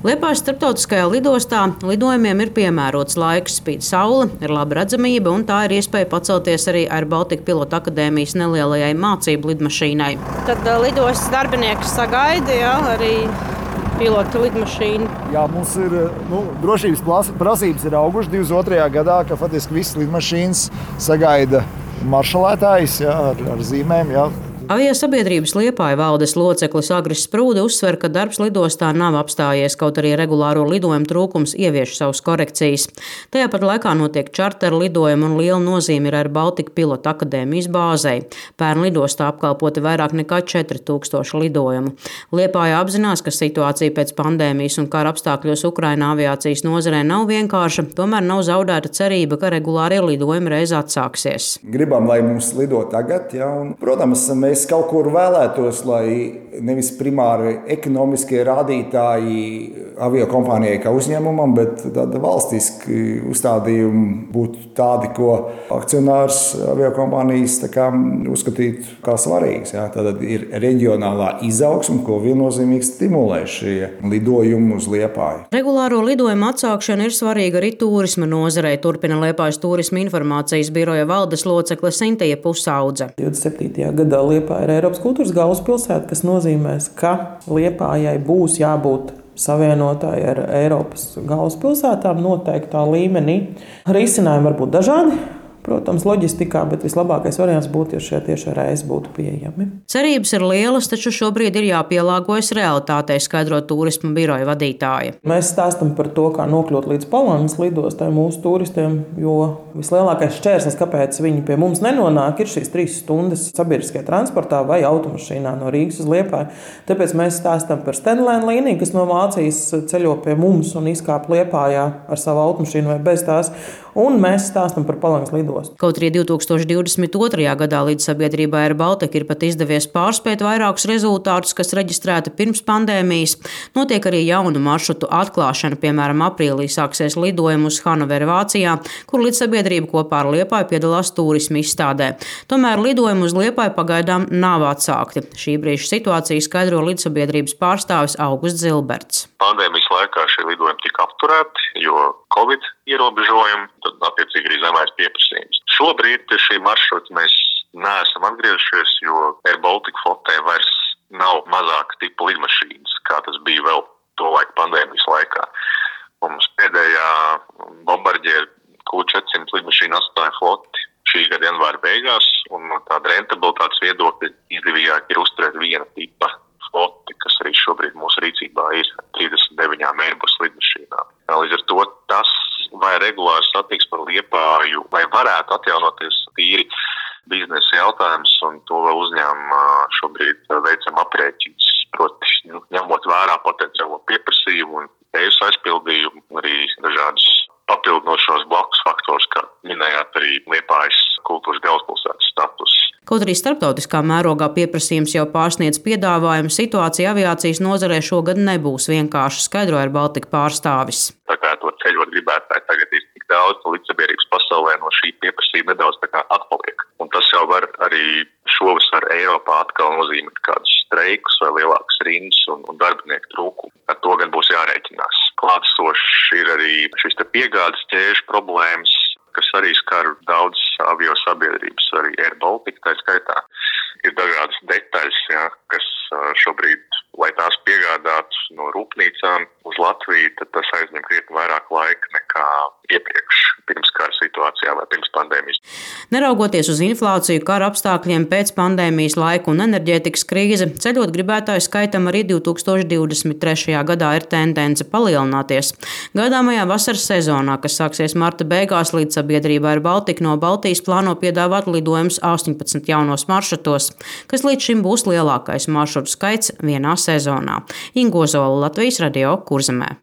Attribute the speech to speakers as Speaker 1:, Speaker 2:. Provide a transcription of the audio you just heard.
Speaker 1: Liepājas starptautiskajā lidostā lidojumiem ir piemērots laiks, spīd saule, ir laba redzamība, un tā ir iespēja pacelties arī ar Baltika pilota akadēmijas nelielajai mācību lidmašīnai.
Speaker 2: Tad lidostas darbinieki sagaida ja, arī pilota lidmašīnu.
Speaker 3: Jā, mums ir nu, drošības prasības ir augušas 22. gadā, ka faktiski visas lidmašīnas sagaida maršalētājs jā, ar, ar zīmēm. Jā.
Speaker 1: Aviosabiedrības Liepāja valdes loceklis Agris Sprūde uzsver, ka darbs lidostā nav apstājies, kaut arī regulāro lidojumu trūkums ievieš savus korekcijas. Tajā pat laikā notiek čarter lidojumi un liela nozīme ir ar Baltika pilota akadēmijas bāzei. Pērn lidostā apkalpoti vairāk nekā 4000 lidojumu. Liepāja apzinās, ka situācija pēc pandēmijas un kara apstākļos Ukrainā aviācijas nozarē nav vienkārša, tomēr nav zaudēta cerība, ka regulārie lidojumi reiz atsāksies.
Speaker 4: Gribam, lai mums lido tagad, ja, un, protams, mēs Es kaut kur vēlētos, lai nevis primāri ekonomiskie rādītāji avio kompānijai kā uzņēmumam, bet tāda valstiski uzstādījumi būtu tādi, ko akcionārs avio kompānijas uzskatītu kā svarīgs. Ja? Tad ir reģionālā izaugsme, ko viennozīmīgi stimulē šie lidojumi uz Liepāju.
Speaker 1: Regulāro lidojumu atsākšana ir svarīga arī turisma nozarei, turpina Liepājas turisma informācijas biroja valdes locekle Sinteja Pusaudze.
Speaker 5: 27. gadā Liepāja Liepāja ir Eiropas kultūras galvaspilsēta, kas nozīmē, ka Liepājai būs jābūt savienotāji ar Eiropas galvaspilsētām noteiktā līmenī. Risinājumi var būt dažādi protams, loģistikā, bet vislabākais variants būtu, ja šie tieši reizes būtu pieejami.
Speaker 1: Cerības ir lielas, taču šobrīd ir jāpielāgojas realitātei, skaidro turisma biroja vadītāja.
Speaker 5: Mēs stāstām par to, kā nokļūt līdz Palānas lidostai mūsu turistiem, jo vislielākais šķērslis, kāpēc viņi pie mums nenonāk, ir šīs trīs stundas sabiedriskajā transportā vai automašīnā no Rīgas uz Liepāju. Tāpēc mēs stāstām par Stenlēna līniju, kas no Vācijas ceļo pie mums un izkāp Liepājā ar savu automašīnu vai bez tās. Un mēs stāstām par Palānas lidostu
Speaker 1: lidostu. Kaut arī 2022. gadā līdz sabiedrībai ar Baltiku ir pat izdevies pārspēt vairākus rezultātus, kas reģistrēti pirms pandēmijas, notiek arī jaunu maršrutu atklāšana. Piemēram, aprīlī sāksies lidojums uz Hanoveru Vācijā, kur līdz sabiedrība kopā ar Liepāju piedalās turismu izstādē. Tomēr lidojumi uz Liepāju pagaidām nav atsākti. Šī brīža situācija skaidro līdzsabiedrības pārstāvis Augusts Zilberts.
Speaker 6: Pandēmijas laikā šie lidojumi tika apturēti, jo Covid ierobežojumi, tad attiecīgi arī zemais pieprasījums. Šobrīd šī maršruta mēs neesam atgriezušies, jo Air Baltica flotē vairs nav mazāka tipa lidmašīnas, kā tas bija vēl to laiku pandēmijas laikā. Mums pēdējā bombardiera Q400 lidmašīna atstāja floti šī gada janvāra beigās, un no tāda rentabilitātes viedokļa izdevīgāk ir uzturēt viena tipa floti, kas arī šobrīd mūsu rīcībā ir 39 Airbus lidmašīnām. Līdz ar to tas, vai regulāri satiksme ar liepāju, vai varētu atjaunoties tīri biznesa jautājums, un to vēl uzņēmumā šobrīd veicam aprēķins. Proti, nu, ņemot vērā potenciālo pieprasījumu un tējas aizpildījumu, arī dažādus papildinošos blakus faktors, kā minējāt, arī liepājas kultūras galvaspilsētas status.
Speaker 1: Kaut arī starptautiskā mērogā pieprasījums jau pārsniedz piedāvājumu, situācija aviācijas nozarē šogad nebūs vienkārša, skaidroja Baltika pārstāvis.
Speaker 6: Tā to ceļot gribētāji tagad ir tik daudz, līdzsabiedrības pasaulē no šī pieprasījuma nedaudz atpaliek. Un tas jau var arī šovasar Eiropā atkal nozīmēt kādus streikus vai lielākas rindas un, un darbinieku trūkumu. Ar to gan būs jārēķinās. Klātsošs ir arī šis piegādes ķēžu problēmas, kas arī skar daudz avio sabiedrības, arī Air Baltica tā skaitā. Ir dažādas detaļas, ja, kas šobrīd, lai tās piegādātu no rūpnīcām uz Latviju, tad tas aizņem krietni vairāk laika nekā iepriekš, pirms kara situācijā vai pirms pandēmijas.
Speaker 1: Neraugoties uz inflāciju, kara apstākļiem pēc pandēmijas laika un enerģētikas krīze, ceļot gribētāju skaitam arī 2023. gadā ir tendence palielināties. Gaidāmajā vasaras sezonā, kas sāksies marta beigās līdz sabiedrība ar Baltiku no Baltijas plāno piedāvāt lidojumus 18 jaunos maršrutos, kas līdz šim būs lielākais maršrutu skaits vienā sezonā. Ingozola Latvijas radio kurzemē.